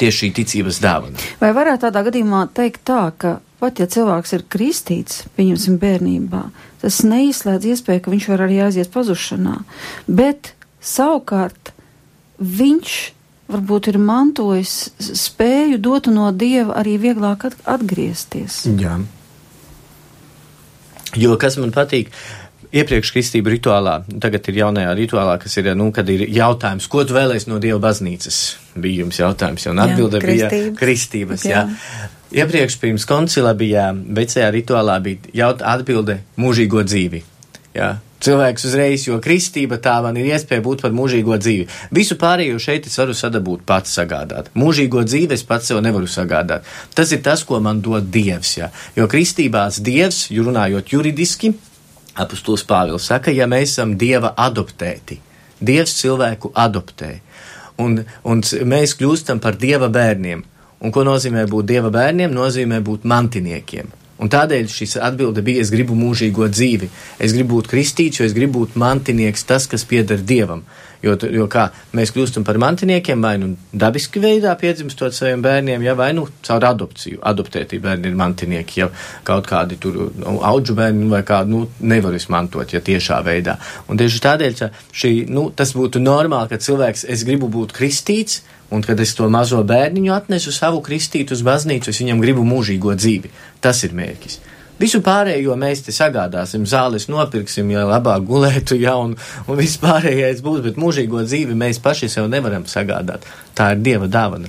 tieši šī ticības dāvana. Vai varētu tādā gadījumā teikt tā, ka pat ja cilvēks ir kristīts, pieņemsim bērnībā, tas neizslēdz iespēju, ka viņš var arī aiziet pazušanā. Bet savukārt viņš varbūt ir mantojis spēju dotu no dieva arī vieglāk atgriezties. Jā. Jo kas man patīk, iepriekš kristību rituālā, tagad ir jaunajā rituālā, kas ir, nu, kad ir jautājums, ko tu vēlēsi no Dieva baznīcas? Bija jums jautājums, un atbilde bija kristības, jā. jā. Iepriekš pirms koncila bija, vecajā rituālā bija jaut, atbilde mūžīgo dzīvi. Jā. Cilvēks uzreiz, jo kristība tā man ir iespēja būt par mūžīgo dzīvi. Visu pārējo šeit es varu sadabūt pats sagādāt. Mūžīgo dzīvi es pats sev nevaru sagādāt. Tas ir tas, ko man dod Dievs, jā. Jo kristībās Dievs, runājot juridiski, apustulis Pāvils saka, ja mēs esam Dieva adoptēti, Dievs cilvēku adoptē. un, un mēs kļūstam par dieva bērniem. Un ko nozīmē būt dieva bērniem? Nozīmē būt mantiniekiem. Un tādēļ šis atbilde bija: es gribu mūžīgo dzīvi, es gribu būt kristīts, jo es gribu būt mantinieks, tas, kas pieder dievam. Jo, jo kā mēs kļūstam par mantiniekiem, vai nu dabiski veidā piedzimstot saviem bērniem, ja vai nu caur adopciju. Adoptēti bērni ir mantinieki, ja kaut kādi tur nu, auģu bērni vai kādu nu, nevar izmantot, ja tiešā veidā. Un tieši tādēļ šī, nu, tas būtu normāli, ka cilvēks, es gribu būt kristīts, Un, kad es to mazo bērniņu atnesu savu kristītu uz baznīcu, es viņam gribu mūžīgo dzīvi. Tas ir mērķis. Visu pārējo mēs te sagādāsim, zāles nopirksim, ja labāk gulētu, ja, un, un viss pārējais būs, bet mūžīgo dzīvi mēs paši sev nevaram sagādāt. Tā ir Dieva dāvana.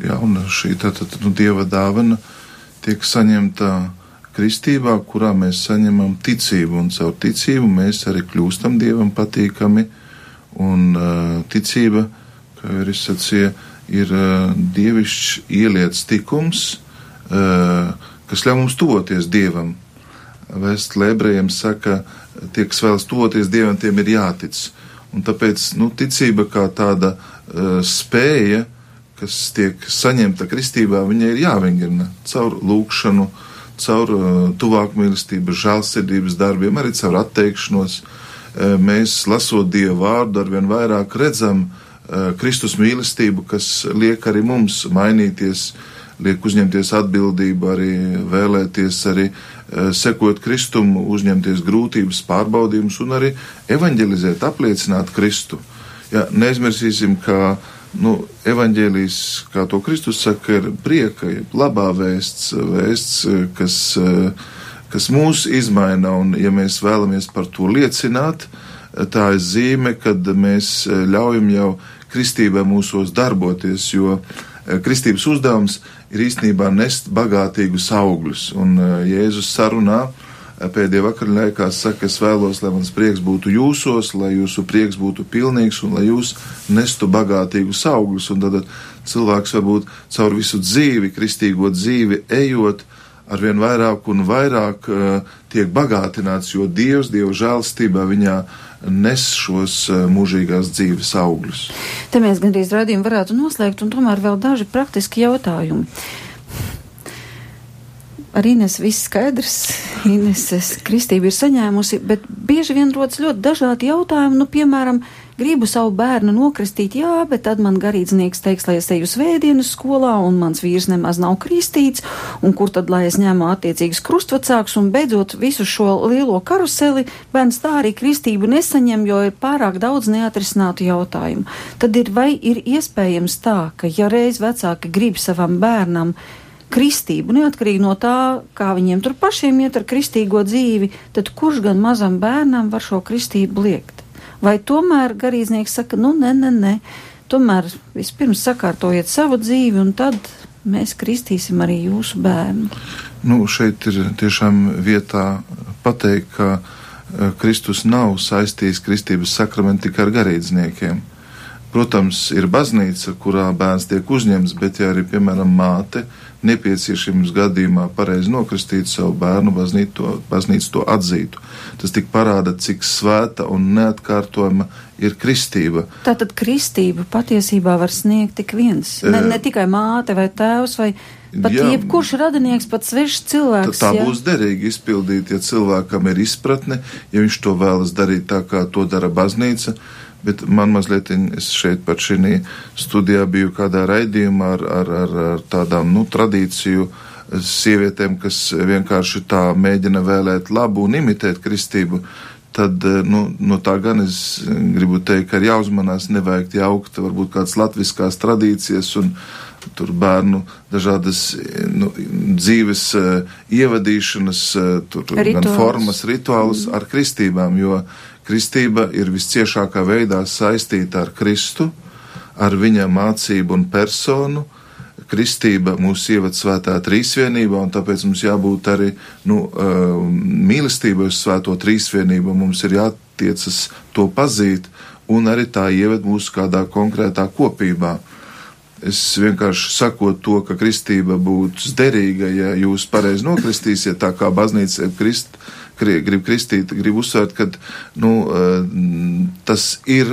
Jā, un šī tātad, nu, Dieva dāvana tiek saņemta kristībā, kurā mēs saņemam ticību, un caur ticību mēs arī kļūstam Dievam patīkami, un uh, ticība, kā jau ir izsacīja, ir uh, dievišķs ieliets tikums, uh, kas ļauj mums tuvoties Dievam. Vēsturē ebrejiem saka, tie, kas vēlas tuvoties Dievam, tiem ir jātic. Un tāpēc nu, ticība kā tāda uh, spēja, kas tiek saņemta kristībā, viņai ir jāvingrina caur lūkšanu, caur uh, tuvāku mīlestību, žēlsirdības darbiem, arī caur atteikšanos. Uh, mēs, lasot Dievu vārdu, arvien vairāk redzam uh, Kristus mīlestību, kas liek arī mums mainīties liek uzņemties atbildību, arī vēlēties, arī uh, sekot Kristumu, uzņemties grūtības, pārbaudījumus un arī evanģelizēt, apliecināt Kristu. Ja, neaizmirsīsim, ka nu, evaņģēlijas, kā to Kristus saka, ir prieka, labā vēsts, vēsts, kas, kas mūs izmaina, un ja mēs vēlamies par to liecināt, tā ir zīme, kad mēs ļaujam jau kristībai mūsos darboties, jo kristības uzdevums ir īstenībā nest bagātīgus augļus. Un e, Jēzus sarunā e, pēdējā vakarā laikā saka, es vēlos, lai mans prieks būtu jūsos, lai jūsu prieks būtu pilnīgs un lai jūs nestu bagātīgus augļus. Un tad cilvēks varbūt caur visu dzīvi, kristīgo dzīvi, ejot, arvien vairāk un vairāk uh, tiek bagātināts, jo Dievs, Dieva žēlstībā viņā nes šos mūžīgās dzīves augļus. Te mēs gandrīz radījumu varētu noslēgt, un tomēr vēl daži praktiski jautājumi. Ar Ines viss skaidrs, Ineses kristība ir saņēmusi, bet bieži vien rodas ļoti dažādi jautājumi, nu, piemēram, gribu savu bērnu nokristīt, jā, bet tad man garīdznieks teiks, lai es eju svētdienas skolā, un mans vīrs nemaz nav kristīts, un kur tad, lai es ņemu attiecīgas krustvecāks, un beidzot visu šo lielo karuseli, bērns tā arī kristību nesaņem, jo ir pārāk daudz neatrisinātu jautājumu. Tad ir vai ir iespējams tā, ka ja reiz vecāki grib savam bērnam, kristību, neatkarīgi no tā, kā viņiem tur pašiem iet ar kristīgo dzīvi, tad kurš gan mazam bērnam var šo kristību liekt? Vai tomēr garīdznieks saka, nu, nē, nē, nē, tomēr vispirms sakārtojiet savu dzīvi, un tad mēs kristīsim arī jūsu bērnu. Nu, šeit ir tiešām vietā pateikt, ka eh, Kristus nav saistījis kristības sakramentu tikai ar garīdzniekiem. Protams, ir baznīca, kurā bērns tiek uzņemts, bet ja arī, piemēram, māte nepieciešams gadījumā pareizi nokristīt savu bērnu, baznīca to, atzītu. Tas tik parāda, cik svēta un neatkārtojama ir kristība. Tātad kristību patiesībā var sniegt tik viens, ne, ne tikai māte vai tēvs vai pat Jā, jebkurš radinieks, pat svešs cilvēks. Tā, tā būs derīgi izpildīt, ja cilvēkam ir izpratne, ja viņš to vēlas darīt tā, kā to dara baznīca Bet man mazliet, es šeit pat šī studijā biju kādā raidījumā ar, ar, ar, ar tādām, nu, tradīciju sievietēm, kas vienkārši tā mēģina vēlēt labu un imitēt kristību. Tad, nu, no tā gan es gribu teikt, ka ir jāuzmanās, nevajag jaukt varbūt kādas latviskās tradīcijas un tur bērnu dažādas nu, dzīves ievadīšanas, tur Rituāls. gan formas, rituālus mm. ar kristībām, jo uh, Kristība ir visciešākā veidā saistīta ar Kristu, ar viņa mācību un personu. Kristība mūs ievada svētā trīsvienībā, un tāpēc mums jābūt arī nu, mīlestībai uz svēto trīsvienību. Mums ir jātiecas to pazīt, un arī tā ievada mūsu kādā konkrētā kopībā. Es vienkārši sakot to, ka kristība būtu derīga, ja jūs pareizi nokristīsiet, tā kā baznīca krist, grib kristīt, grib uzsvērt, ka nu, tas ir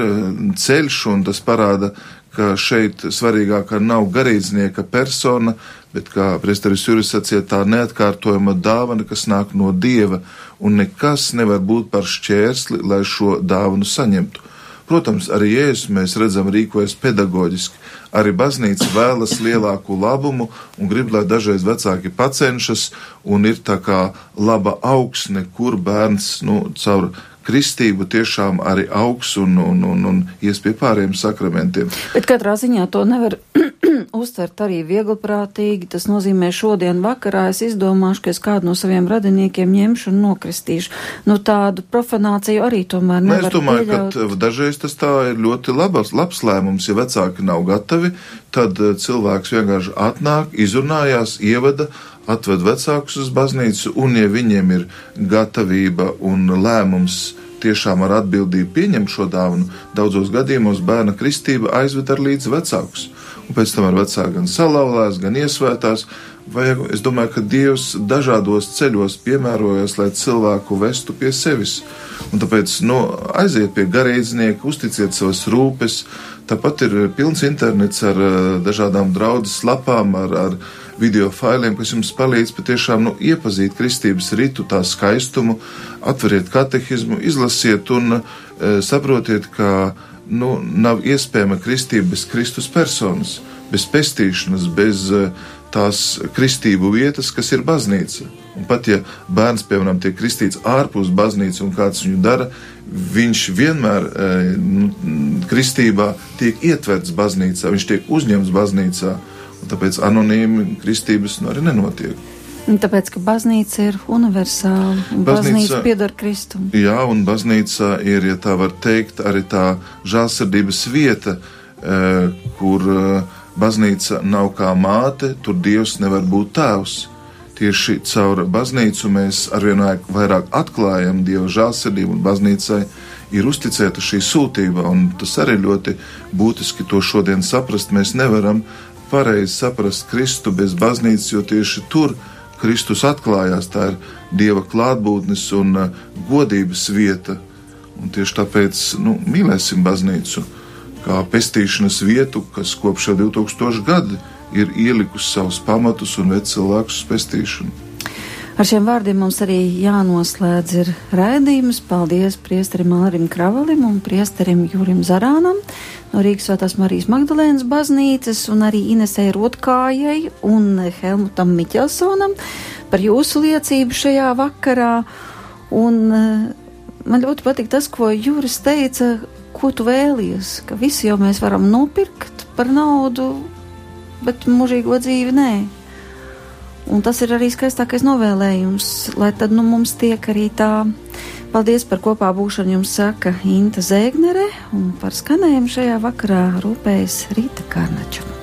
ceļš un tas parāda, ka šeit svarīgākā nav garīdznieka persona, bet, kā Presteris Juris sacīja, tā neatkārtojama dāvana, kas nāk no Dieva, un nekas nevar būt par šķērsli, lai šo dāvanu saņemtu. Protams, arī Jēzus mēs redzam rīkojas pedagoģiski. Arī baznīca vēlas lielāku labumu un grib, lai dažreiz vecāki pacenšas un ir tā kā laba augsne, kur bērns nu, caur kristību tiešām arī augs un, un, un, un ies pie pārējiem sakramentiem. Bet katrā ziņā to nevar uztvert arī viegliprātīgi. Tas nozīmē, šodien vakarā es izdomāšu, ka es kādu no saviem radiniekiem ņemšu un nokristīšu. Nu, tādu profanāciju arī tomēr nevar Nē, es domāju, pieļaut. ka dažreiz tas tā ir ļoti labs, labs lēmums. Ja vecāki nav gatavi, tad eh, cilvēks vienkārši atnāk, izrunājās, ievada, atved vecākus uz baznīcu, un ja viņiem ir gatavība un lēmums tiešām ar atbildību pieņemt šo dāvanu, daudzos gadījumos bērna kristība aizved ar līdzi vecākus. Un pēc tam ar vecāku gan salauzās, gan iesvētās. Vajag, es domāju, ka Dievs dažādos ceļos piemērojas, lai cilvēku vestu pie sevis. Un tāpēc nu, aiziet pie garīdznieka, uzticiet savas rūpes. Tāpat ir pilns internets ar uh, dažādām draudzes lapām, ar, ar video failiem, kas jums palīdz patiešām nu, iepazīt kristības ritu, tā skaistumu, atveriet katehizmu, izlasiet un e, saprotiet, ka nu, nav iespējama kristība bez Kristus personas, bez pestīšanas, bez e, tās kristību vietas, kas ir baznīca. Un pat ja bērns, piemēram, tiek kristīts ārpus baznīcas un kāds viņu dara, viņš vienmēr e, kristībā tiek ietverts baznīcā, viņš tiek uzņemts baznīcā. Tāpēc anonīmi kristības nu, arī nenotiek. Un Tāpēc, ka baznīca ir universāla, un baznīca, Baznīca- baznīca piedar Kristum. Jā, un baznīca ir, ja tā var teikt, arī tā žēlsirdības vieta, eh, kur eh, baznīca nav kā māte, tur Dievs nevar būt tēvs. Tieši caur baznīcu mēs arvien vairāk atklājam Dieva žēlsirdību, un baznīcai ir uzticēta šī sūtība, un tas arī ļoti būtiski to šodien saprast. Mēs nevaram pareizi saprast Kristu bez baznīcas, jo tieši tur Kristus atklājās. Tā ir Dieva klātbūtnes un uh, godības vieta. Un tieši tāpēc nu, mīlēsim baznīcu kā pestīšanas vietu, kas kopš jau 2000 gadu ir ielikusi savus pamatus un ved cilvēkus pestīšanu. Ar šiem vārdiem mums arī jānoslēdz ir raidījums. Paldies priesterim Mārim Kravalim un priesterim Jurim Zarānam no Rīgas Svētās Marijas Magdalēnas baznīcas un arī Inesē Rotkājai un Helmutam Miķelsonam par jūsu liecību šajā vakarā. Un eh, man ļoti patīk tas, ko Juris teica, ko tu vēlies, ka visi jau mēs varam nopirkt par naudu, bet mūžīgo dzīvi nē. Un tas ir arī skaistākais novēlējums, lai tad nu, mums tiek arī tā. Paldies par kopā būšanu jums saka Inta Zēgnere un par skanējumu šajā vakarā rūpējas Rīta Kārnača.